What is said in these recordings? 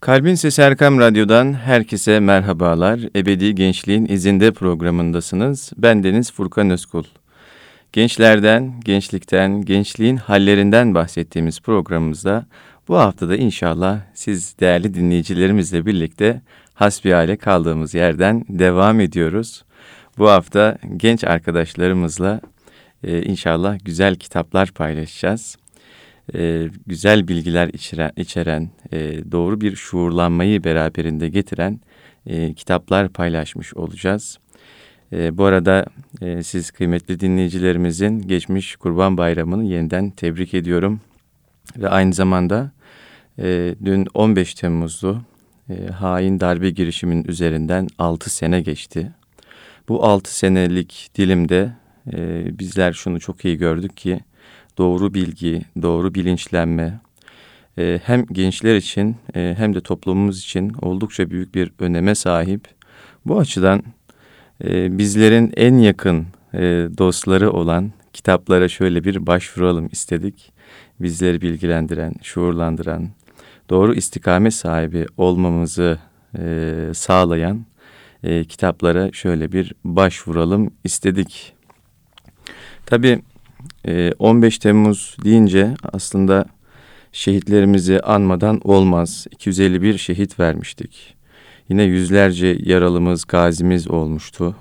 Kalbin Sesi Erkam Radyo'dan herkese merhabalar. Ebedi Gençliğin izinde programındasınız. Ben Deniz Furkan Özkul. Gençlerden, gençlikten, gençliğin hallerinden bahsettiğimiz programımızda bu haftada inşallah siz değerli dinleyicilerimizle birlikte hasbihale kaldığımız yerden devam ediyoruz. Bu hafta genç arkadaşlarımızla e, inşallah güzel kitaplar paylaşacağız e, güzel bilgiler içeren, içeren e, doğru bir şuurlanmayı beraberinde getiren e, kitaplar paylaşmış olacağız. E, bu arada e, siz kıymetli dinleyicilerimizin geçmiş Kurban Bayramı'nı yeniden tebrik ediyorum. Ve aynı zamanda e, dün 15 Temmuz'du. E, hain darbe girişimin üzerinden 6 sene geçti. Bu 6 senelik dilimde e, bizler şunu çok iyi gördük ki doğru bilgi, doğru bilinçlenme e, hem gençler için e, hem de toplumumuz için oldukça büyük bir öneme sahip. Bu açıdan e, bizlerin en yakın dostları olan kitaplara şöyle bir başvuralım istedik. Bizleri bilgilendiren, şuurlandıran, doğru istikamet sahibi olmamızı sağlayan kitaplara şöyle bir başvuralım istedik. Tabii 15 ee, Temmuz deyince aslında şehitlerimizi anmadan olmaz. 251 şehit vermiştik. Yine yüzlerce yaralımız, gazimiz olmuştu.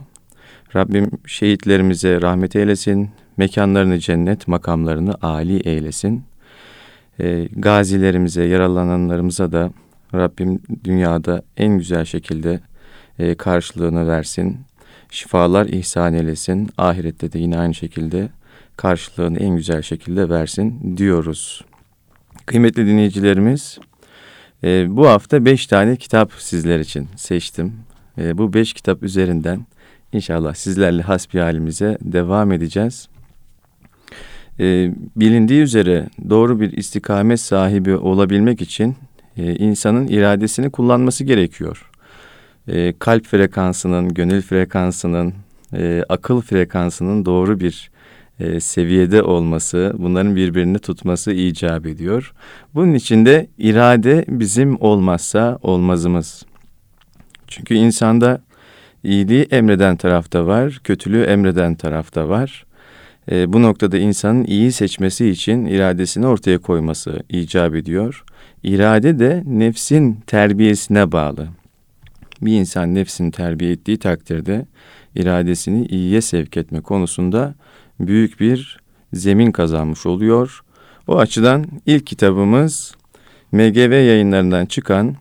Rabbim şehitlerimize rahmet eylesin, mekanlarını cennet, makamlarını âli eylesin. E, gazilerimize, yaralananlarımıza da Rabbim dünyada en güzel şekilde e, karşılığını versin. Şifalar ihsan eylesin. Ahirette de yine aynı şekilde karşılığını en güzel şekilde versin diyoruz. Kıymetli dinleyicilerimiz, e, bu hafta beş tane kitap sizler için seçtim. E, bu beş kitap üzerinden inşallah sizlerle hasbi halimize devam edeceğiz. E, bilindiği üzere doğru bir istikamet sahibi olabilmek için e, insanın iradesini kullanması gerekiyor. E, kalp frekansının, gönül frekansının, e, akıl frekansının doğru bir e, seviyede olması, bunların birbirini tutması icap ediyor. Bunun için de irade bizim olmazsa olmazımız. Çünkü insanda iyiliği emreden tarafta var, kötülüğü emreden tarafta var. E, bu noktada insanın iyi seçmesi için iradesini ortaya koyması icap ediyor. İrade de nefsin terbiyesine bağlı. Bir insan nefsini terbiye ettiği takdirde iradesini iyiye sevk etme konusunda büyük bir zemin kazanmış oluyor. O açıdan ilk kitabımız MGV yayınlarından çıkan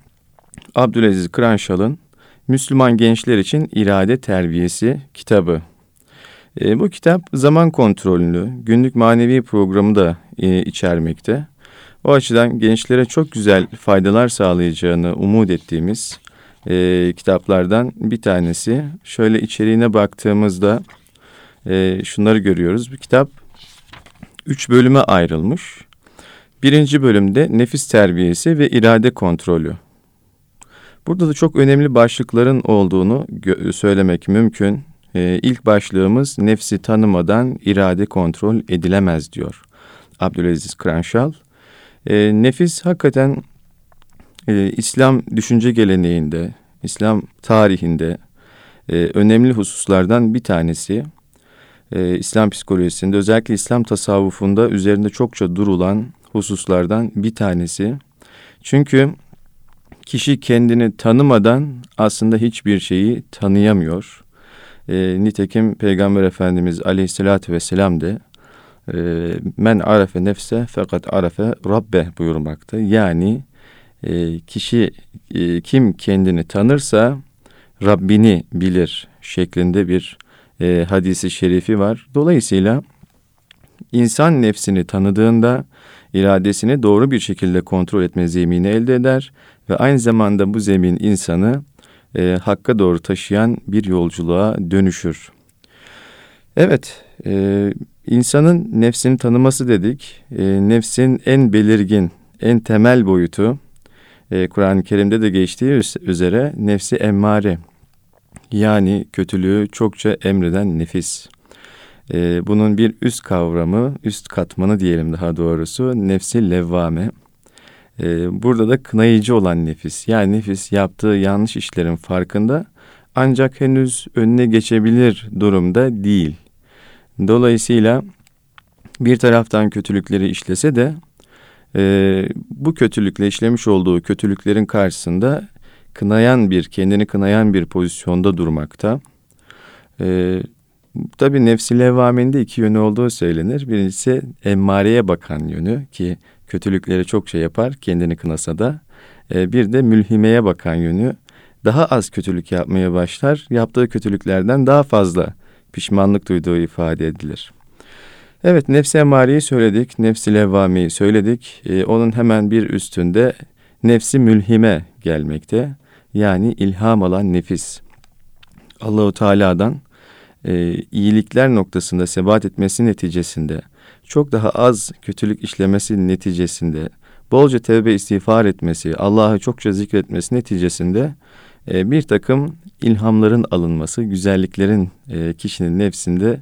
Abdülaziz Kıranşal'ın Müslüman Gençler için İrade Terbiyesi kitabı. E, bu kitap zaman kontrolünü, günlük manevi programı da e, içermekte. O açıdan gençlere çok güzel faydalar sağlayacağını umut ettiğimiz e, kitaplardan bir tanesi. Şöyle içeriğine baktığımızda e, şunları görüyoruz. Bu kitap üç bölüme ayrılmış. Birinci bölümde nefis terbiyesi ve irade kontrolü. Burada da çok önemli başlıkların olduğunu söylemek mümkün. Ee, ilk başlığımız nefsi tanımadan irade kontrol edilemez diyor Abdülaziz Kranşal. Ee, nefis hakikaten e, İslam düşünce geleneğinde, İslam tarihinde e, önemli hususlardan bir tanesi e, İslam psikolojisinde özellikle İslam tasavvufunda üzerinde çokça durulan hususlardan bir tanesi. Çünkü kişi kendini tanımadan aslında hiçbir şeyi tanıyamıyor. E, nitekim Peygamber Efendimiz Aleyhisselatü Vesselam de e, men arefe nefse fakat arefe rabbe buyurmakta. Yani e, kişi e, kim kendini tanırsa Rabbini bilir şeklinde bir e, hadisi şerifi var. Dolayısıyla insan nefsini tanıdığında iradesini doğru bir şekilde kontrol etme zemini elde eder ve aynı zamanda bu zemin insanı e, hakka doğru taşıyan bir yolculuğa dönüşür. Evet, e, insanın nefsini tanıması dedik. E, nefsin en belirgin, en temel boyutu, e, Kur'an-ı Kerim'de de geçtiği üzere nefsi emmare yani kötülüğü çokça emreden nefis. Ee, bunun bir üst kavramı, üst katmanı diyelim daha doğrusu nefsi levvame. E, burada da kınayıcı olan nefis. Yani nefis yaptığı yanlış işlerin farkında ancak henüz önüne geçebilir durumda değil. Dolayısıyla bir taraftan kötülükleri işlese de e, bu kötülükle işlemiş olduğu kötülüklerin karşısında kınayan bir, kendini kınayan bir pozisyonda durmakta. E, tabii nefsi levvameninde iki yönü olduğu söylenir. Birincisi emmareye bakan yönü ki kötülükleri çok şey yapar kendini kınasa da. E, bir de mülhimeye bakan yönü daha az kötülük yapmaya başlar. Yaptığı kötülüklerden daha fazla pişmanlık duyduğu ifade edilir. Evet nefsi emareyi söyledik, nefsi levvameyi söyledik. Ee, onun hemen bir üstünde nefsi mülhime gelmekte. Yani ilham alan nefis. Allahu Teala'dan e, iyilikler noktasında sebat etmesi neticesinde çok daha az kötülük işlemesi neticesinde bolca tevbe istiğfar etmesi, Allah'ı çokça zikretmesi neticesinde e, bir takım ilhamların alınması, güzelliklerin e, kişinin nefsinde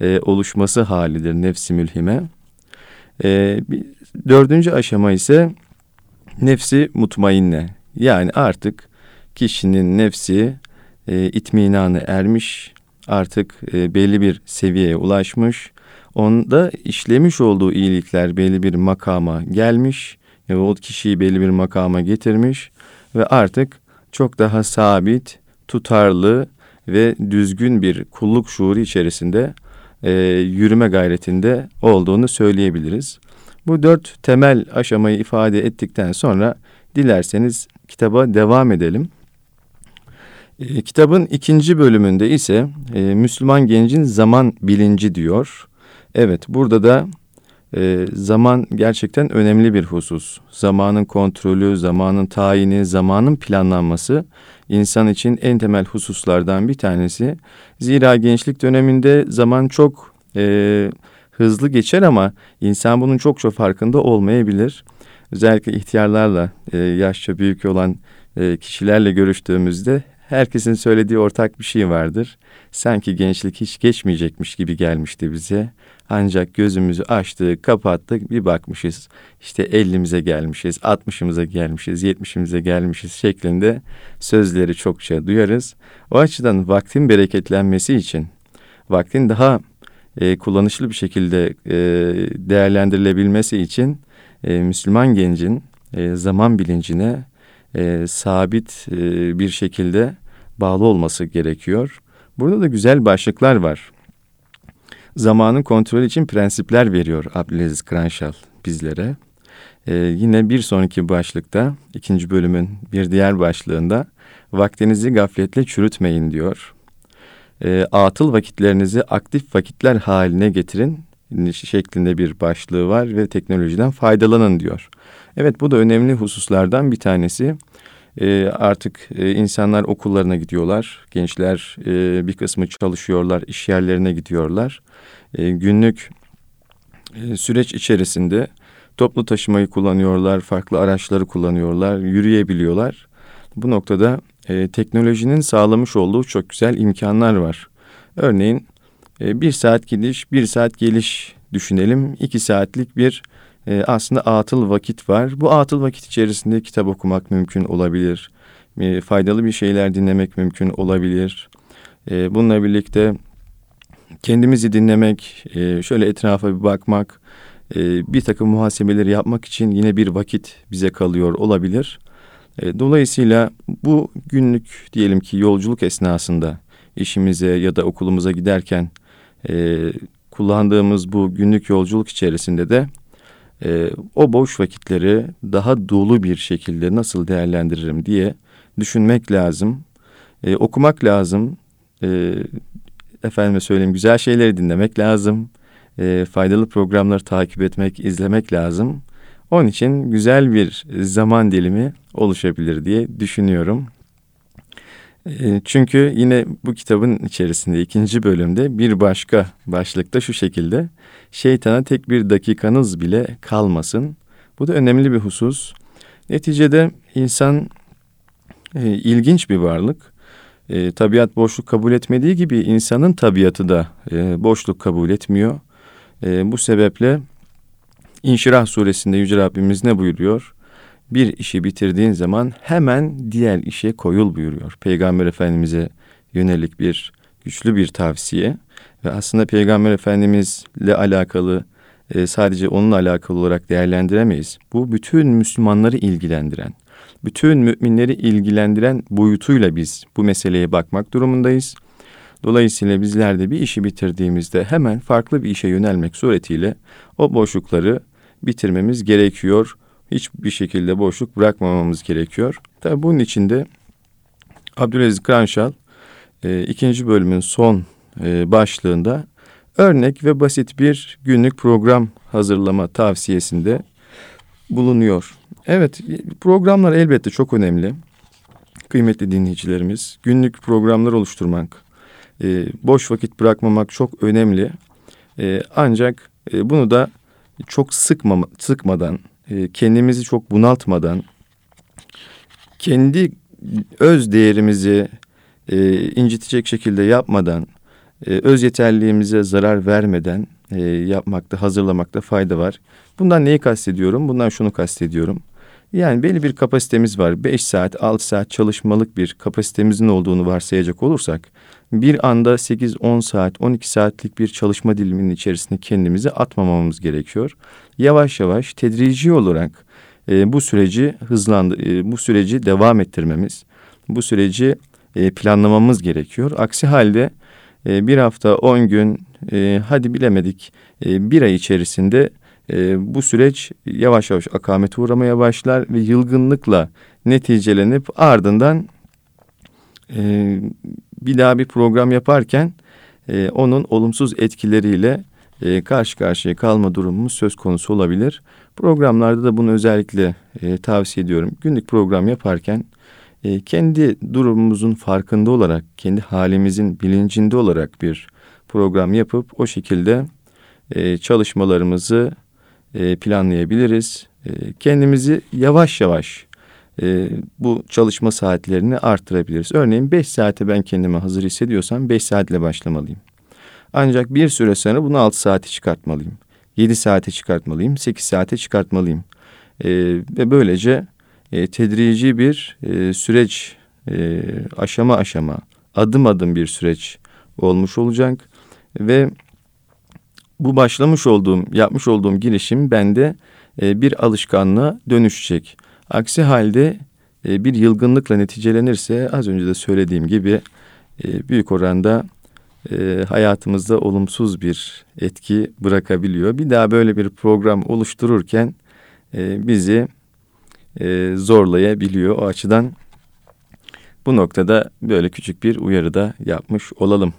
e, oluşması halidir nefsi mülhime. E, bir, dördüncü aşama ise nefsi mutmainne. Yani artık kişinin nefsi e, itminanı ermiş, artık e, belli bir seviyeye ulaşmış. Onda işlemiş olduğu iyilikler belli bir makama gelmiş ve o kişiyi belli bir makama getirmiş ve artık çok daha sabit, tutarlı ve düzgün bir kulluk şuuru içerisinde e, yürüme gayretinde olduğunu söyleyebiliriz. Bu dört temel aşamayı ifade ettikten sonra dilerseniz kitaba devam edelim. E, kitabın ikinci bölümünde ise e, Müslüman gencin zaman bilinci diyor. Evet burada da e, zaman gerçekten önemli bir husus. Zamanın kontrolü, zamanın tayini, zamanın planlanması insan için en temel hususlardan bir tanesi. Zira gençlik döneminde zaman çok e, hızlı geçer ama insan bunun çok çok farkında olmayabilir. Özellikle ihtiyarlarla, e, yaşça büyük olan e, kişilerle görüştüğümüzde herkesin söylediği ortak bir şey vardır. Sanki gençlik hiç geçmeyecekmiş gibi gelmişti bize. Ancak gözümüzü açtık, kapattık, bir bakmışız. İşte 50'mize gelmişiz, 60'ımıza gelmişiz, 70'imize gelmişiz şeklinde sözleri çokça duyarız. O açıdan vaktin bereketlenmesi için, vaktin daha e, kullanışlı bir şekilde e, değerlendirilebilmesi için e, Müslüman gencin e, zaman bilincine e, sabit e, bir şekilde bağlı olması gerekiyor. Burada da güzel başlıklar var zamanın kontrolü için prensipler veriyor Abdülaziz Kranşal bizlere. Ee, yine bir sonraki başlıkta, ikinci bölümün bir diğer başlığında vaktinizi gafletle çürütmeyin diyor. Ee, atıl vakitlerinizi aktif vakitler haline getirin şeklinde bir başlığı var ve teknolojiden faydalanın diyor. Evet bu da önemli hususlardan bir tanesi. E, artık e, insanlar okullarına gidiyorlar. Gençler e, bir kısmı çalışıyorlar, iş yerlerine gidiyorlar. E, günlük e, süreç içerisinde toplu taşımayı kullanıyorlar, farklı araçları kullanıyorlar, yürüyebiliyorlar. Bu noktada e, teknolojinin sağlamış olduğu çok güzel imkanlar var. Örneğin e, bir saat gidiş, bir saat geliş düşünelim. İki saatlik bir e, aslında atıl vakit var. Bu atıl vakit içerisinde kitap okumak mümkün olabilir. E, faydalı bir şeyler dinlemek mümkün olabilir. E, bununla birlikte kendimizi dinlemek, e, şöyle etrafa bir bakmak, e, bir takım muhasebeleri yapmak için yine bir vakit bize kalıyor olabilir. E, dolayısıyla bu günlük diyelim ki yolculuk esnasında işimize ya da okulumuza giderken e, kullandığımız bu günlük yolculuk içerisinde de e, o boş vakitleri daha dolu bir şekilde nasıl değerlendiririm diye düşünmek lazım, e, okumak lazım, e, efendime söyleyeyim güzel şeyleri dinlemek lazım, e, faydalı programları takip etmek, izlemek lazım. Onun için güzel bir zaman dilimi oluşabilir diye düşünüyorum. E, çünkü yine bu kitabın içerisinde ikinci bölümde bir başka başlıkta şu şekilde şeytana tek bir dakikanız bile kalmasın. Bu da önemli bir husus. Neticede insan e, ilginç bir varlık. E, tabiat boşluk kabul etmediği gibi insanın tabiatı da e, boşluk kabul etmiyor. E, bu sebeple İnşirah suresinde Yüce Rabbimiz ne buyuruyor? Bir işi bitirdiğin zaman hemen diğer işe koyul buyuruyor. Peygamber Efendimiz'e yönelik bir güçlü bir tavsiye ve aslında Peygamber Efendimizle alakalı e, sadece onunla alakalı olarak değerlendiremeyiz. Bu bütün Müslümanları ilgilendiren, bütün müminleri ilgilendiren boyutuyla biz bu meseleye bakmak durumundayız. Dolayısıyla bizler de bir işi bitirdiğimizde hemen farklı bir işe yönelmek suretiyle o boşlukları bitirmemiz gerekiyor. Hiçbir şekilde boşluk bırakmamamız gerekiyor. Tabi bunun içinde Abdülaziz Kranşal e, ikinci bölümün son e, başlığında örnek ve basit bir günlük program hazırlama tavsiyesinde bulunuyor. Evet programlar elbette çok önemli. Kıymetli dinleyicilerimiz günlük programlar oluşturmak, e, boş vakit bırakmamak çok önemli. E, ancak e, bunu da çok sıkma, sıkmadan, e, kendimizi çok bunaltmadan, kendi öz değerimizi e, incitecek şekilde yapmadan, e, öz yeterliğimize zarar vermeden e, yapmakta, hazırlamakta fayda var. Bundan neyi kastediyorum? Bundan şunu kastediyorum. Yani belli bir kapasitemiz var. 5 saat, 6 saat çalışmalık bir kapasitemizin olduğunu varsayacak olursak bir anda 8-10 saat, 12 saatlik bir çalışma diliminin içerisinde kendimizi atmamamız gerekiyor. Yavaş yavaş tedrici olarak e, bu süreci hızlandı, e, bu süreci devam ettirmemiz, bu süreci e, planlamamız gerekiyor. Aksi halde e, bir hafta, 10 gün, e, hadi bilemedik e, bir ay içerisinde e, bu süreç yavaş yavaş akamete uğramaya başlar ve yılgınlıkla neticelenip ardından e, bir daha bir program yaparken e, onun olumsuz etkileriyle e, karşı karşıya kalma durumumuz söz konusu olabilir. Programlarda da bunu özellikle e, tavsiye ediyorum. Günlük program yaparken e, kendi durumumuzun farkında olarak, kendi halimizin bilincinde olarak bir program yapıp o şekilde e, çalışmalarımızı e, planlayabiliriz. E, kendimizi yavaş yavaş e, bu çalışma saatlerini arttırabiliriz. Örneğin 5 saate ben kendimi hazır hissediyorsam 5 saatle başlamalıyım. Ancak bir süre sonra bunu 6 saate çıkartmalıyım. 7 saate çıkartmalıyım, 8 saate çıkartmalıyım. E, ve böylece e, tedrici bir e, süreç, e, aşama aşama, adım adım bir süreç olmuş olacak. Ve bu başlamış olduğum, yapmış olduğum girişim bende e, bir alışkanlığa dönüşecek. Aksi halde e, bir yılgınlıkla neticelenirse az önce de söylediğim gibi e, büyük oranda hayatımızda olumsuz bir etki bırakabiliyor. Bir daha böyle bir program oluştururken bizi zorlayabiliyor. O açıdan bu noktada böyle küçük bir uyarı da yapmış olalım.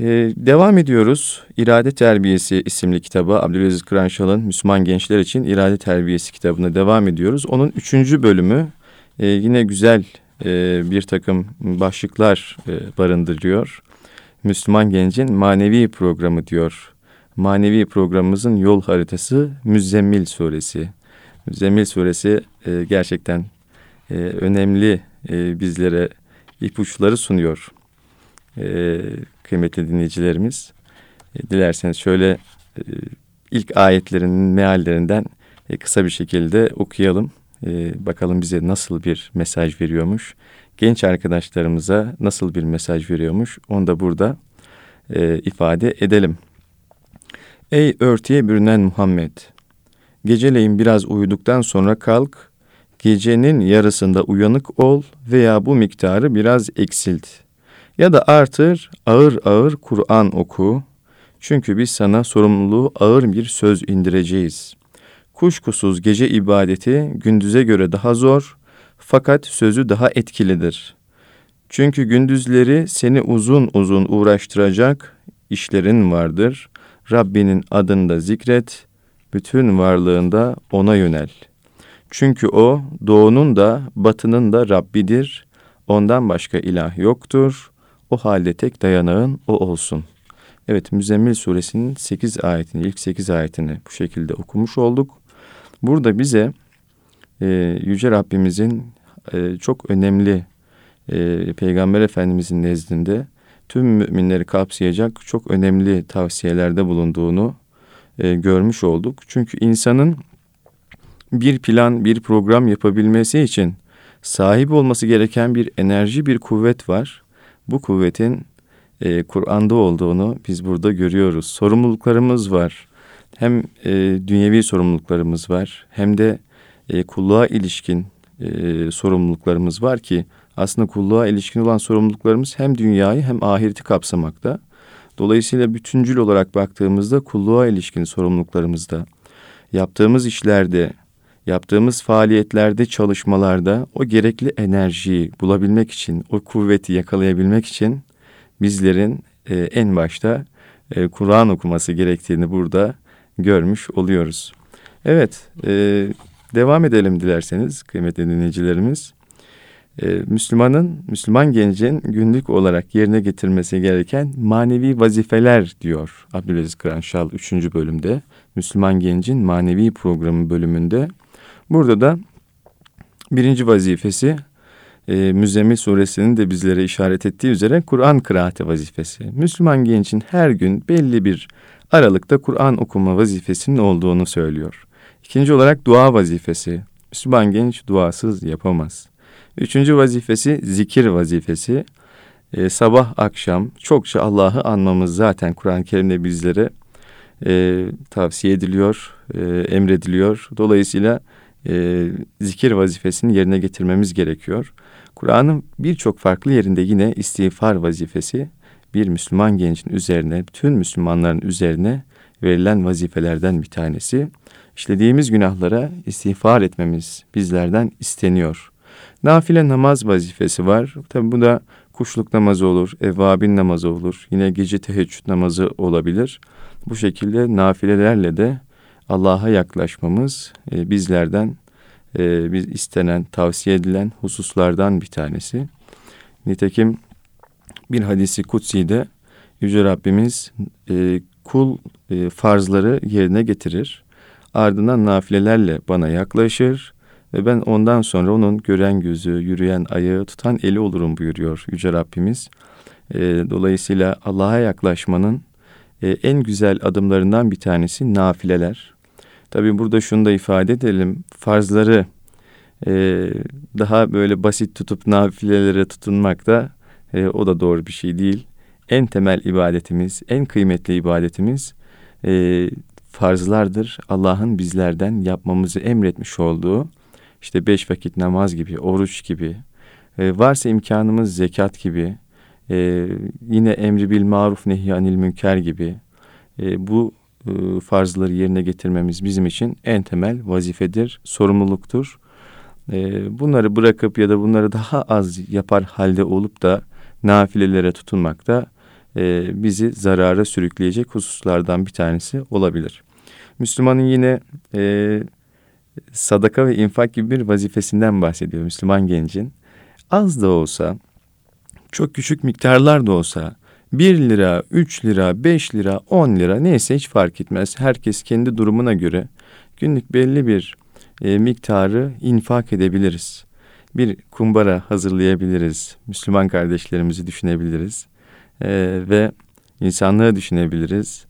Ee, devam ediyoruz. İrade Terbiyesi isimli kitabı Abdülaziz Kıranşal'ın Müslüman Gençler için İrade Terbiyesi kitabına devam ediyoruz. Onun üçüncü bölümü e, yine güzel e, bir takım başlıklar e, barındırıyor. Müslüman Gencin Manevi Programı diyor. Manevi programımızın yol haritası Müzzemmil Suresi. Müzzemmil Suresi e, gerçekten e, önemli e, bizlere ipuçları sunuyor. E, kıymetli dinleyicilerimiz. E, dilerseniz şöyle e, ilk ayetlerinin meallerinden e, kısa bir şekilde okuyalım. Bakalım bize nasıl bir mesaj veriyormuş. Genç arkadaşlarımıza nasıl bir mesaj veriyormuş. Onu da burada ifade edelim. Ey örtüye bürünen Muhammed! Geceleyin biraz uyuduktan sonra kalk, gecenin yarısında uyanık ol veya bu miktarı biraz eksilt. Ya da artır, ağır ağır Kur'an oku. Çünkü biz sana sorumluluğu ağır bir söz indireceğiz. Kuşkusuz gece ibadeti gündüze göre daha zor fakat sözü daha etkilidir. Çünkü gündüzleri seni uzun uzun uğraştıracak işlerin vardır. Rabbinin adını da zikret, bütün varlığında ona yönel. Çünkü o doğunun da batının da Rabbidir. Ondan başka ilah yoktur. O halde tek dayanağın o olsun. Evet Müzzemmil suresinin 8 ayetini, ilk 8 ayetini bu şekilde okumuş olduk. Burada bize e, Yüce Rabbimizin e, çok önemli e, Peygamber Efendimizin nezdinde tüm müminleri kapsayacak çok önemli tavsiyelerde bulunduğunu e, görmüş olduk. Çünkü insanın bir plan, bir program yapabilmesi için sahip olması gereken bir enerji, bir kuvvet var. Bu kuvvetin e, Kur'an'da olduğunu biz burada görüyoruz. Sorumluluklarımız var. Hem e, dünyevi sorumluluklarımız var hem de e, kulluğa ilişkin e, sorumluluklarımız var ki aslında kulluğa ilişkin olan sorumluluklarımız hem dünyayı hem ahireti kapsamakta. Dolayısıyla bütüncül olarak baktığımızda kulluğa ilişkin sorumluluklarımızda, yaptığımız işlerde, yaptığımız faaliyetlerde, çalışmalarda o gerekli enerjiyi bulabilmek için, o kuvveti yakalayabilmek için bizlerin e, en başta e, Kur'an okuması gerektiğini burada görmüş oluyoruz. Evet, e, devam edelim dilerseniz kıymetli dinleyicilerimiz. E, Müslümanın, Müslüman gencin günlük olarak yerine getirmesi gereken manevi vazifeler diyor Abdülaziz Kıranşal 3. bölümde. Müslüman gencin manevi programı bölümünde. Burada da birinci vazifesi e, Müzzemmil suresinin de bizlere işaret ettiği üzere Kur'an kıraati vazifesi. Müslüman gençin her gün belli bir aralıkta Kur'an okuma vazifesinin olduğunu söylüyor. İkinci olarak dua vazifesi. Müslüman genç duasız yapamaz. Üçüncü vazifesi zikir vazifesi. Ee, sabah akşam çokça Allah'ı anmamız zaten Kur'an-ı Kerim'de bizlere e, tavsiye ediliyor, e, emrediliyor. Dolayısıyla e, zikir vazifesini yerine getirmemiz gerekiyor. Kur'an'ın birçok farklı yerinde yine istiğfar vazifesi bir Müslüman gencin üzerine, bütün Müslümanların üzerine verilen vazifelerden bir tanesi. İşlediğimiz günahlara istiğfar etmemiz bizlerden isteniyor. Nafile namaz vazifesi var. Tabi bu da kuşluk namazı olur, evvabin namazı olur, yine gece teheccüd namazı olabilir. Bu şekilde nafilelerle de Allah'a yaklaşmamız e, bizlerden e, biz istenen, tavsiye edilen hususlardan bir tanesi. Nitekim bir hadisi kutsi'de Yüce Rabbimiz e, kul e, farzları yerine getirir. Ardından nafilelerle bana yaklaşır ve ben ondan sonra onun gören gözü, yürüyen ayağı, tutan eli olurum buyuruyor Yüce Rabbimiz. E, dolayısıyla Allah'a yaklaşmanın e, en güzel adımlarından bir tanesi nafileler. Tabii burada şunu da ifade edelim. Farzları e, daha böyle basit tutup nafilelere tutunmak da e, o da doğru bir şey değil. En temel ibadetimiz, en kıymetli ibadetimiz e, farzlardır. Allah'ın bizlerden yapmamızı emretmiş olduğu işte beş vakit namaz gibi, oruç gibi, e, varsa imkanımız zekat gibi, e, yine emri bil maruf nehyanil münker gibi e, bu e, farzları yerine getirmemiz bizim için en temel vazifedir, sorumluluktur. E, bunları bırakıp ya da bunları daha az yapar halde olup da nafilelere tutunmak da e, bizi zarara sürükleyecek hususlardan bir tanesi olabilir. Müslümanın yine e, sadaka ve infak gibi bir vazifesinden bahsediyor Müslüman gencin. Az da olsa, çok küçük miktarlar da olsa 1 lira, 3 lira, 5 lira, 10 lira neyse hiç fark etmez. Herkes kendi durumuna göre günlük belli bir e, miktarı infak edebiliriz. Bir kumbara hazırlayabiliriz. Müslüman kardeşlerimizi düşünebiliriz. E, ve insanlığı düşünebiliriz.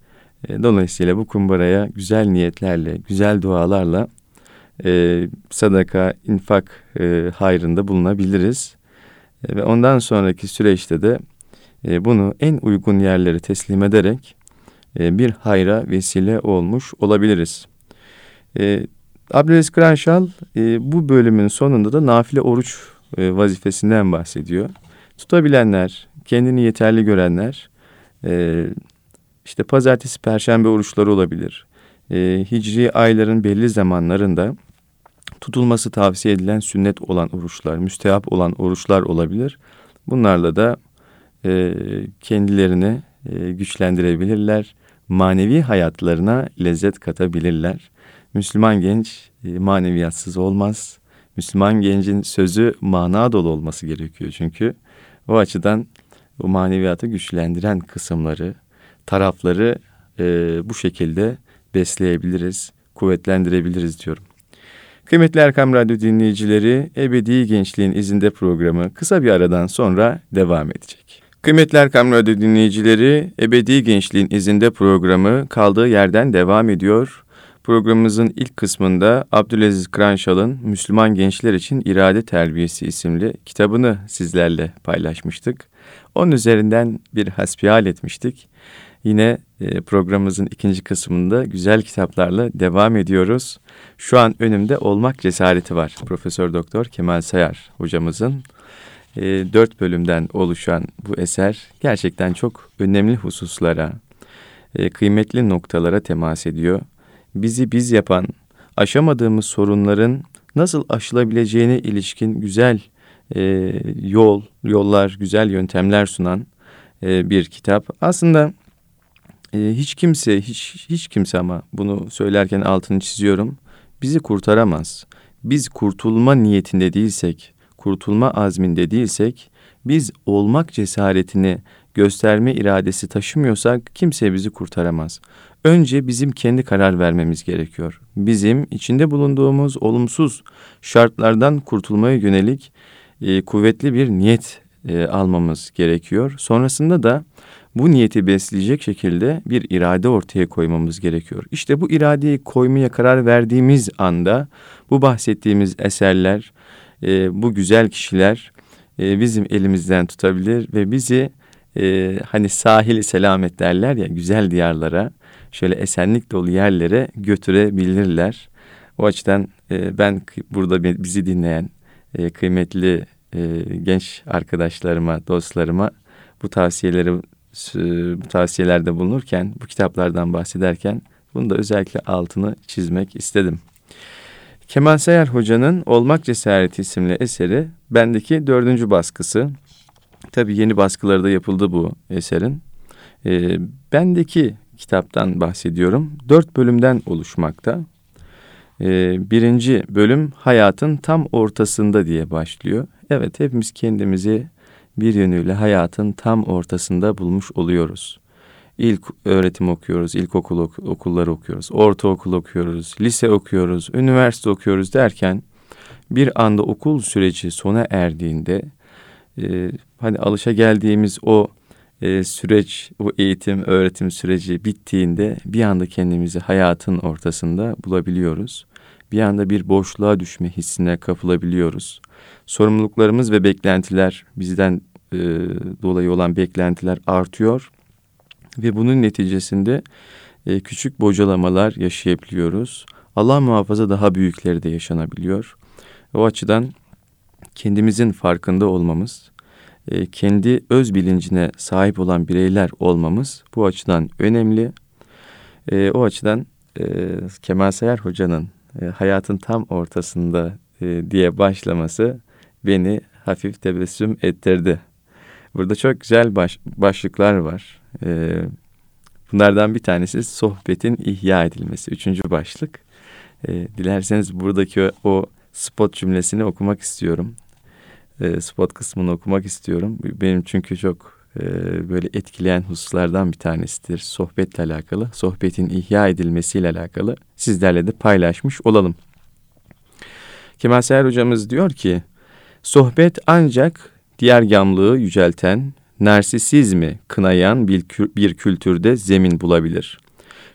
E, dolayısıyla bu kumbaraya güzel niyetlerle, güzel dualarla e, sadaka, infak e, hayrında bulunabiliriz. E, ve ondan sonraki süreçte de e, bunu en uygun yerlere teslim ederek e, bir hayra vesile olmuş olabiliriz. E, Abdülaziz Kıranşal e, bu bölümün sonunda da nafile oruç vazifesinden bahsediyor. Tutabilenler, kendini yeterli görenler, işte pazartesi, perşembe oruçları olabilir. Hicri ayların belli zamanlarında tutulması tavsiye edilen sünnet olan oruçlar, müstehap olan oruçlar olabilir. Bunlarla da e, kendilerini e, güçlendirebilirler. Manevi hayatlarına lezzet katabilirler. Müslüman genç e, maneviyatsız olmaz. Müslüman gencin sözü mana dolu olması gerekiyor çünkü. O açıdan bu maneviyatı güçlendiren kısımları, tarafları e, bu şekilde besleyebiliriz, kuvvetlendirebiliriz diyorum. Kıymetli Erkam Radyo dinleyicileri, Ebedi Gençliğin izinde programı kısa bir aradan sonra devam edecek. Kıymetli Erkam Radyo dinleyicileri, Ebedi Gençliğin izinde programı kaldığı yerden devam ediyor. programımızın ilk kısmında Abdülaziz Kranşal'ın Müslüman Gençler için İrade Terbiyesi isimli kitabını sizlerle paylaşmıştık. Onun üzerinden bir hasbihal etmiştik. Yine e, programımızın ikinci kısmında güzel kitaplarla devam ediyoruz. Şu an önümde Olmak Cesareti var. Profesör Doktor Kemal Sayar hocamızın e, dört bölümden oluşan bu eser gerçekten çok önemli hususlara, e, kıymetli noktalara temas ediyor. Bizi biz yapan, aşamadığımız sorunların nasıl aşılabileceğine ilişkin güzel e, yol, yollar, güzel yöntemler sunan e, bir kitap. Aslında e, hiç kimse, hiç hiç kimse ama bunu söylerken altını çiziyorum, bizi kurtaramaz. Biz kurtulma niyetinde değilsek, kurtulma azminde değilsek, biz olmak cesaretini gösterme iradesi taşımıyorsak kimse bizi kurtaramaz. Önce bizim kendi karar vermemiz gerekiyor. Bizim içinde bulunduğumuz olumsuz şartlardan kurtulmaya yönelik e, kuvvetli bir niyet e, almamız gerekiyor. Sonrasında da bu niyeti besleyecek şekilde bir irade ortaya koymamız gerekiyor. İşte bu iradeyi koymaya karar verdiğimiz anda bu bahsettiğimiz eserler, e, bu güzel kişiler e, bizim elimizden tutabilir ve bizi e, hani sahil selamet derler ya güzel diyarlara, şöyle esenlik dolu yerlere götürebilirler. O açıdan e, ben burada bizi dinleyen e, kıymetli e, genç arkadaşlarıma, dostlarıma bu tavsiyeleri bu tavsiyelerde bulunurken, bu kitaplardan bahsederken bunu da özellikle altını çizmek istedim. Kemal Sayar Hoca'nın Olmak Cesareti isimli eseri bendeki dördüncü baskısı. Tabi yeni baskıları da yapıldı bu eserin. E, bendeki kitaptan bahsediyorum. Dört bölümden oluşmakta. E, birinci bölüm hayatın tam ortasında diye başlıyor. Evet hepimiz kendimizi bir yönüyle hayatın tam ortasında bulmuş oluyoruz. İlk öğretim okuyoruz, ilkokul ok okulları okuyoruz, ortaokul okuyoruz, lise okuyoruz, üniversite okuyoruz derken bir anda okul süreci sona erdiğinde e, hani alışa geldiğimiz o e, süreç, o eğitim, öğretim süreci bittiğinde bir anda kendimizi hayatın ortasında bulabiliyoruz. Bir anda bir boşluğa düşme hissine kapılabiliyoruz. Sorumluluklarımız ve beklentiler bizden e, dolayı olan beklentiler artıyor ve bunun neticesinde e, küçük bocalamalar yaşayabiliyoruz. Allah muhafaza daha büyükleri de yaşanabiliyor. O açıdan kendimizin farkında olmamız, e, kendi öz bilincine sahip olan bireyler olmamız bu açıdan önemli. E, o açıdan e, Kemal Sayar Hoca'nın e, hayatın tam ortasında e, diye başlaması beni hafif tebessüm ettirdi. Burada çok güzel baş, başlıklar var. Ee, bunlardan bir tanesi sohbetin ihya edilmesi. Üçüncü başlık. Ee, dilerseniz buradaki o, spot cümlesini okumak istiyorum. Ee, spot kısmını okumak istiyorum. Benim çünkü çok e, böyle etkileyen hususlardan bir tanesidir. Sohbetle alakalı, sohbetin ihya edilmesiyle alakalı sizlerle de paylaşmış olalım. Kemal Seher hocamız diyor ki, sohbet ancak diğer yamlığı yücelten, narsisizmi kınayan bir, bir kültürde zemin bulabilir.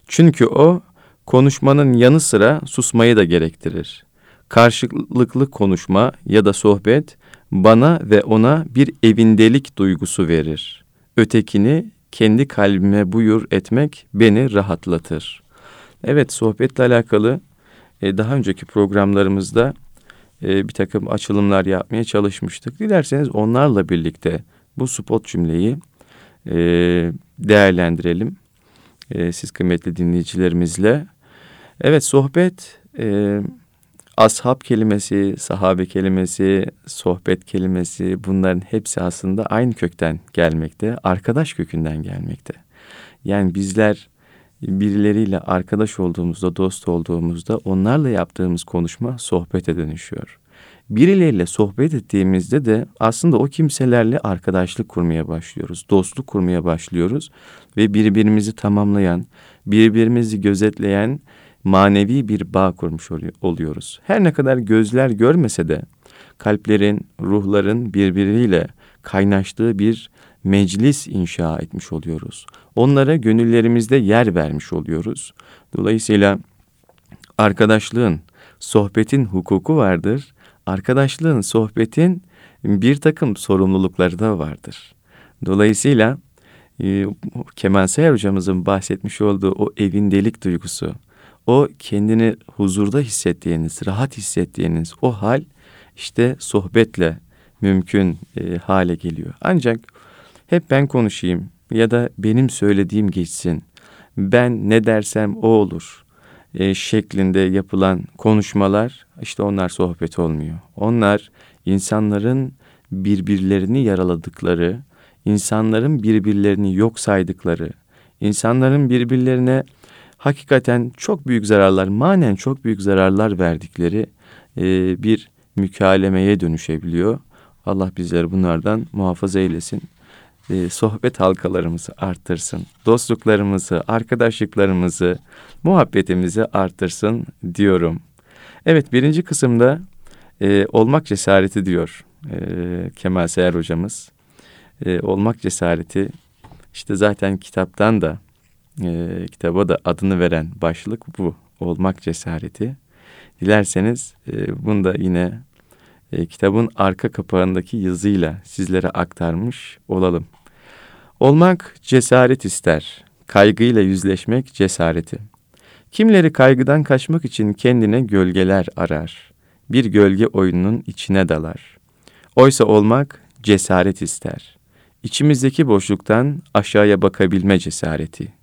Çünkü o konuşmanın yanı sıra susmayı da gerektirir. Karşılıklı konuşma ya da sohbet bana ve ona bir evindelik duygusu verir. Ötekini kendi kalbime buyur etmek beni rahatlatır. Evet sohbetle alakalı e, daha önceki programlarımızda e, bir takım açılımlar yapmaya çalışmıştık. Dilerseniz onlarla birlikte bu spot cümleyi e, değerlendirelim. E, siz kıymetli dinleyicilerimizle. Evet sohbet e, ashab kelimesi, sahabe kelimesi, sohbet kelimesi bunların hepsi aslında aynı kökten gelmekte. Arkadaş kökünden gelmekte. Yani bizler birileriyle arkadaş olduğumuzda, dost olduğumuzda onlarla yaptığımız konuşma sohbete dönüşüyor. Birileriyle sohbet ettiğimizde de aslında o kimselerle arkadaşlık kurmaya başlıyoruz, dostluk kurmaya başlıyoruz ve birbirimizi tamamlayan, birbirimizi gözetleyen manevi bir bağ kurmuş oluyoruz. Her ne kadar gözler görmese de kalplerin, ruhların birbiriyle kaynaştığı bir meclis inşa etmiş oluyoruz. Onlara gönüllerimizde yer vermiş oluyoruz. Dolayısıyla Arkadaşlığın, sohbetin hukuku vardır. Arkadaşlığın, sohbetin bir takım sorumlulukları da vardır. Dolayısıyla e, Kemal Sayar hocamızın bahsetmiş olduğu o evindelik duygusu, o kendini huzurda hissettiğiniz, rahat hissettiğiniz o hal işte sohbetle mümkün e, hale geliyor. Ancak hep ben konuşayım ya da benim söylediğim geçsin, ben ne dersem o olur e, şeklinde yapılan konuşmalar işte onlar sohbet olmuyor. Onlar insanların birbirlerini yaraladıkları, insanların birbirlerini yok saydıkları, insanların birbirlerine hakikaten çok büyük zararlar, manen çok büyük zararlar verdikleri e, bir mükalemeye dönüşebiliyor. Allah bizleri bunlardan muhafaza eylesin. E, sohbet halkalarımızı arttırsın. Dostluklarımızı, arkadaşlıklarımızı, muhabbetimizi arttırsın diyorum. Evet birinci kısımda e, olmak cesareti diyor e, Kemal Seher hocamız. E, olmak cesareti işte zaten kitaptan da e, kitaba da adını veren başlık bu. Olmak cesareti. Dilerseniz e, bunu da yine e, kitabın arka kapağındaki yazıyla sizlere aktarmış olalım. Olmak cesaret ister. Kaygıyla yüzleşmek cesareti. Kimleri kaygıdan kaçmak için kendine gölgeler arar. Bir gölge oyununun içine dalar. Oysa olmak cesaret ister. İçimizdeki boşluktan aşağıya bakabilme cesareti.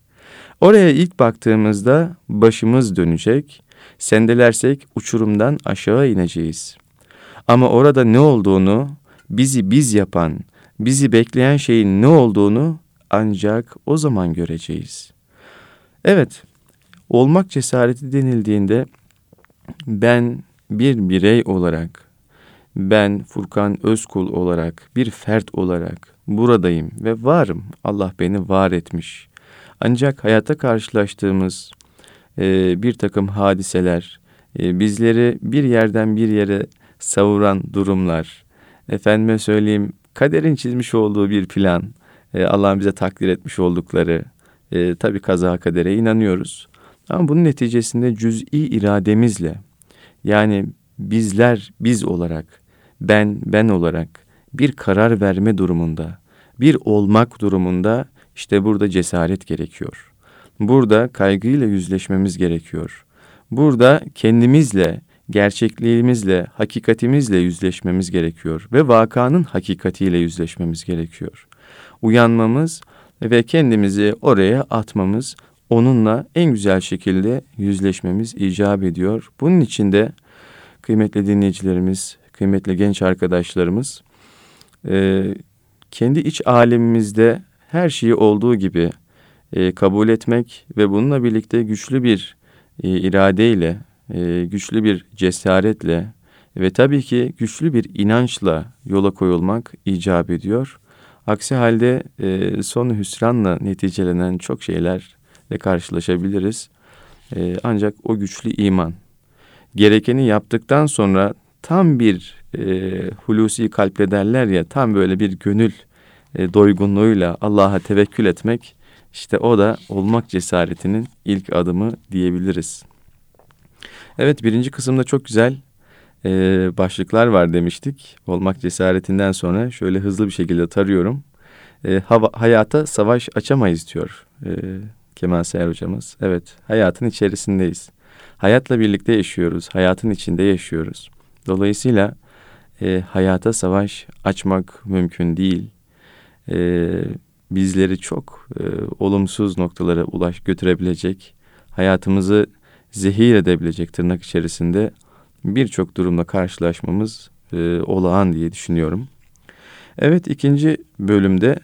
Oraya ilk baktığımızda başımız dönecek, sendelersek uçurumdan aşağı ineceğiz. Ama orada ne olduğunu, bizi biz yapan, bizi bekleyen şeyin ne olduğunu ancak o zaman göreceğiz. Evet, olmak cesareti denildiğinde ben bir birey olarak, ben Furkan Özkul olarak, bir fert olarak buradayım ve varım. Allah beni var etmiş. Ancak hayata karşılaştığımız e, bir takım hadiseler, e, bizleri bir yerden bir yere savuran durumlar, efendime söyleyeyim kaderin çizmiş olduğu bir plan, e, Allah'ın bize takdir etmiş oldukları, e, tabii kaza kadere inanıyoruz. Ama bunun neticesinde cüz'i irademizle, yani bizler biz olarak, ben ben olarak bir karar verme durumunda, bir olmak durumunda işte burada cesaret gerekiyor. Burada kaygıyla yüzleşmemiz gerekiyor. Burada kendimizle, gerçekliğimizle, hakikatimizle yüzleşmemiz gerekiyor ve vakanın hakikatiyle yüzleşmemiz gerekiyor. Uyanmamız ve kendimizi oraya atmamız, onunla en güzel şekilde yüzleşmemiz icap ediyor. Bunun için de kıymetli dinleyicilerimiz, kıymetli genç arkadaşlarımız, e, kendi iç alemimizde her şeyi olduğu gibi e, kabul etmek ve bununla birlikte güçlü bir e, iradeyle, e, güçlü bir cesaretle ve tabii ki güçlü bir inançla yola koyulmak icap ediyor. Aksi halde e, son hüsranla neticelenen çok şeylerle karşılaşabiliriz. E, ancak o güçlü iman gerekeni yaptıktan sonra tam bir e, hulusi kalple derler ya tam böyle bir gönül e, doygunluğuyla Allah'a tevekkül etmek işte o da olmak cesaretinin ilk adımı diyebiliriz. Evet birinci kısımda çok güzel e, başlıklar var demiştik. Olmak cesaretinden sonra şöyle hızlı bir şekilde tarıyorum. E, hava, hayata savaş açamayız diyor e, Kemal Seher hocamız. Evet hayatın içerisindeyiz. Hayatla birlikte yaşıyoruz. Hayatın içinde yaşıyoruz. Dolayısıyla e, hayata savaş açmak mümkün değil. E, bizleri çok e, olumsuz noktalara ulaş götürebilecek, hayatımızı zehir edebilecek tırnak içerisinde birçok durumla karşılaşmamız e, olağan diye düşünüyorum. Evet ikinci bölümde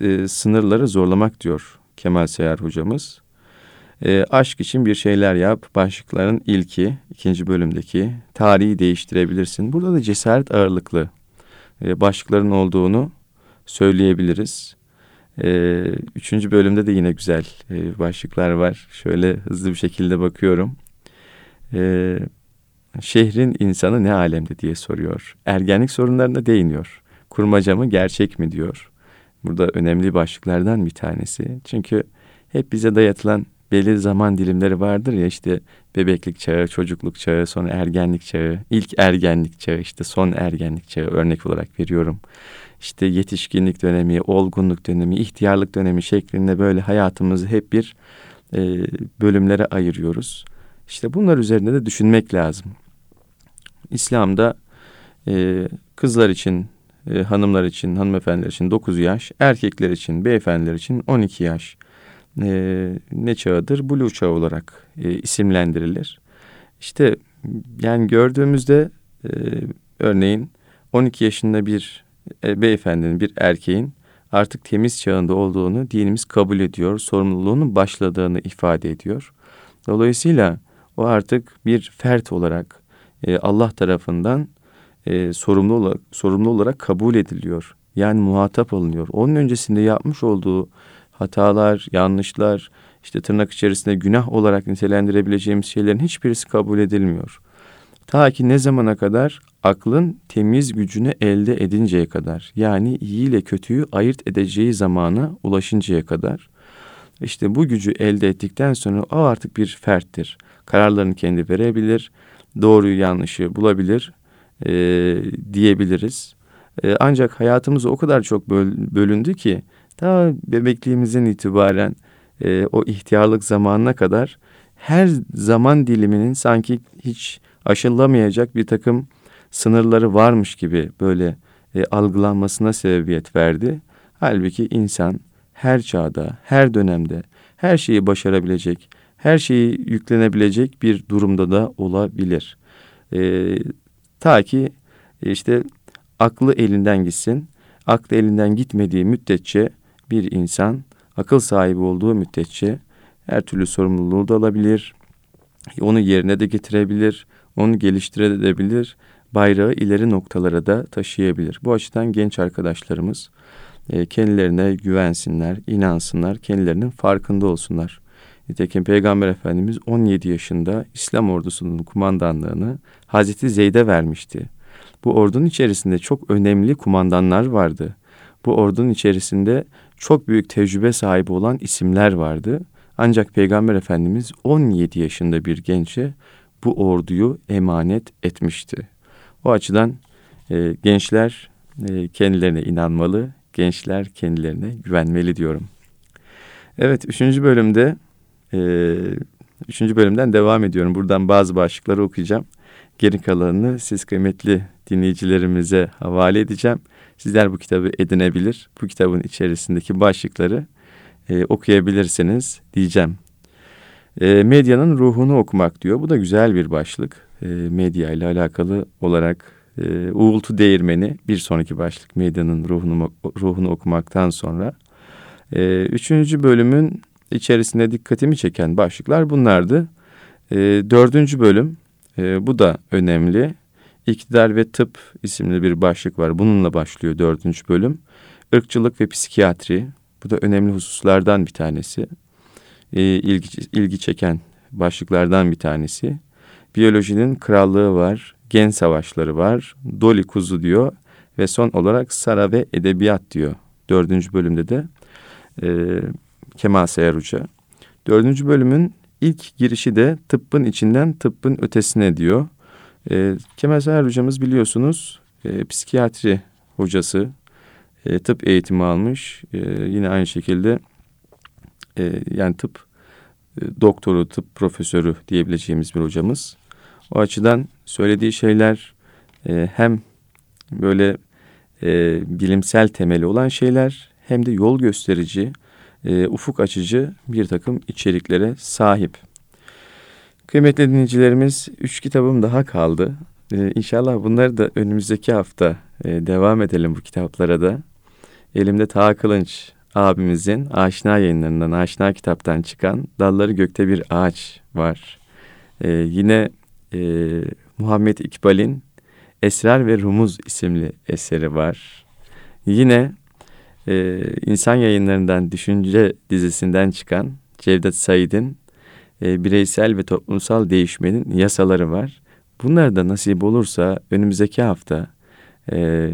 e, sınırları zorlamak diyor Kemal Seyar hocamız. E, aşk için bir şeyler yap. Başlıkların ilki, ikinci bölümdeki tarihi değiştirebilirsin. Burada da cesaret ağırlıklı e, başlıkların olduğunu söyleyebiliriz. E, üçüncü bölümde de yine güzel e, başlıklar var. Şöyle hızlı bir şekilde bakıyorum. E, şehrin insanı ne alemde diye soruyor. Ergenlik sorunlarına değiniyor. Kurmaca mı gerçek mi diyor. Burada önemli başlıklardan bir tanesi. Çünkü hep bize dayatılan belli zaman dilimleri vardır ya işte bebeklik çağı, çocukluk çağı, sonra ergenlik çağı, ilk ergenlik çağı, işte son ergenlik çağı örnek olarak veriyorum. İşte yetişkinlik dönemi, olgunluk dönemi, ihtiyarlık dönemi şeklinde böyle hayatımızı hep bir e, bölümlere ayırıyoruz. İşte bunlar üzerinde de düşünmek lazım. İslam'da e, kızlar için, e, hanımlar için, hanımefendiler için 9 yaş, erkekler için, beyefendiler için 12 yaş e, ne çağıdır? Blue çağı olarak e, isimlendirilir. İşte yani gördüğümüzde e, örneğin 12 yaşında bir e, beyefendinin, bir erkeğin artık temiz çağında olduğunu dinimiz kabul ediyor. Sorumluluğunun başladığını ifade ediyor. Dolayısıyla o artık bir fert olarak e, Allah tarafından e, sorumlu olarak sorumlu olarak kabul ediliyor. Yani muhatap alınıyor. Onun öncesinde yapmış olduğu hatalar, yanlışlar, işte tırnak içerisinde günah olarak nitelendirebileceğimiz şeylerin hiçbirisi kabul edilmiyor. Ta ki ne zamana kadar? Aklın temiz gücünü elde edinceye kadar. Yani iyi ile kötüyü ayırt edeceği zamana ulaşıncaya kadar. İşte bu gücü elde ettikten sonra o artık bir ferttir. Kararlarını kendi verebilir, doğruyu yanlışı bulabilir e, diyebiliriz. E, ancak hayatımız o kadar çok böl, bölündü ki ta bebekliğimizin itibaren e, o ihtiyarlık zamanına kadar her zaman diliminin sanki hiç aşılamayacak bir takım sınırları varmış gibi böyle e, algılanmasına sebebiyet verdi. Halbuki insan her çağda, her dönemde her şeyi başarabilecek, her şeyi yüklenebilecek bir durumda da olabilir. E, ta ki e, işte aklı elinden gitsin. Aklı elinden gitmediği müddetçe bir insan akıl sahibi olduğu müddetçe her türlü sorumluluğu da alabilir. Onu yerine de getirebilir, onu geliştirebilir, bayrağı ileri noktalara da taşıyabilir. Bu açıdan genç arkadaşlarımız e, kendilerine güvensinler, inansınlar, kendilerinin farkında olsunlar. Nitekim Peygamber Efendimiz 17 yaşında İslam ordusunun kumandanlığını Hazreti Zeyd'e vermişti. Bu ordunun içerisinde çok önemli kumandanlar vardı. Bu ordunun içerisinde çok büyük tecrübe sahibi olan isimler vardı. Ancak Peygamber Efendimiz 17 yaşında bir gençe bu orduyu emanet etmişti. O açıdan e, gençler e, kendilerine inanmalı, gençler kendilerine güvenmeli diyorum. Evet, üçüncü bölümde e, üçüncü bölümden devam ediyorum. Buradan bazı başlıkları okuyacağım. Geri kalanını siz kıymetli dinleyicilerimize havale edeceğim. Sizler bu kitabı edinebilir. Bu kitabın içerisindeki başlıkları e, okuyabilirsiniz diyeceğim. E, medyanın ruhunu okumak diyor. Bu da güzel bir başlık. E, medya ile alakalı olarak e, uğultu değirmeni bir sonraki başlık. Medyanın ruhunu, ruhunu okumaktan sonra. E, üçüncü bölümün içerisinde dikkatimi çeken başlıklar bunlardı. E, dördüncü bölüm e, bu da önemli. İktidar ve Tıp isimli bir başlık var. Bununla başlıyor dördüncü bölüm. Irkçılık ve psikiyatri. Bu da önemli hususlardan bir tanesi. E, ilgi, ilgi çeken başlıklardan bir tanesi. Biyolojinin krallığı var. Gen savaşları var. Doli kuzu diyor. Ve son olarak Sara ve edebiyat diyor. Dördüncü bölümde de e, Kemal Sayar Hoca. Dördüncü bölümün ilk girişi de tıbbın içinden tıbbın ötesine diyor. E, Kemal Sayar hocamız biliyorsunuz e, psikiyatri hocası, e, tıp eğitimi almış. E, yine aynı şekilde e, yani tıp e, doktoru, tıp profesörü diyebileceğimiz bir hocamız. O açıdan söylediği şeyler e, hem böyle e, bilimsel temeli olan şeyler hem de yol gösterici, e, ufuk açıcı bir takım içeriklere sahip. Kıymetli dinleyicilerimiz, üç kitabım daha kaldı. Ee, inşallah bunları da önümüzdeki hafta e, devam edelim bu kitaplara da. Elimde Taha Kılınç abimizin Aşina yayınlarından, Aşina kitaptan çıkan Dalları Gökte Bir Ağaç var. Ee, yine e, Muhammed İkbal'in Esrar ve Rumuz isimli eseri var. Yine e, insan yayınlarından Düşünce dizisinden çıkan Cevdet Said'in e, bireysel ve toplumsal değişmenin yasaları var. Bunlar da nasip olursa önümüzdeki hafta e,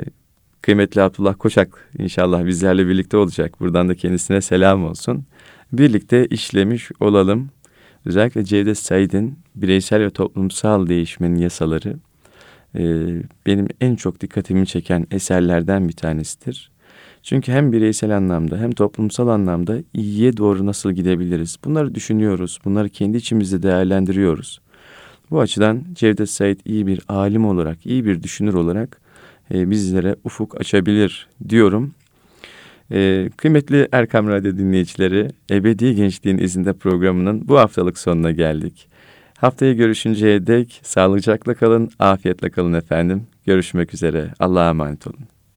kıymetli Abdullah Koçak inşallah bizlerle birlikte olacak. Buradan da kendisine selam olsun. birlikte işlemiş olalım. Özellikle Cevdet Said'in bireysel ve toplumsal değişmenin yasaları e, benim en çok dikkatimi çeken eserlerden bir tanesidir. Çünkü hem bireysel anlamda hem toplumsal anlamda iyiye doğru nasıl gidebiliriz? Bunları düşünüyoruz, bunları kendi içimizde değerlendiriyoruz. Bu açıdan Cevdet Said iyi bir alim olarak, iyi bir düşünür olarak e, bizlere ufuk açabilir diyorum. E, kıymetli Erkam Radyo dinleyicileri, Ebedi Gençliğin izinde programının bu haftalık sonuna geldik. Haftaya görüşünceye dek sağlıcakla kalın, afiyetle kalın efendim. Görüşmek üzere. Allah'a emanet olun.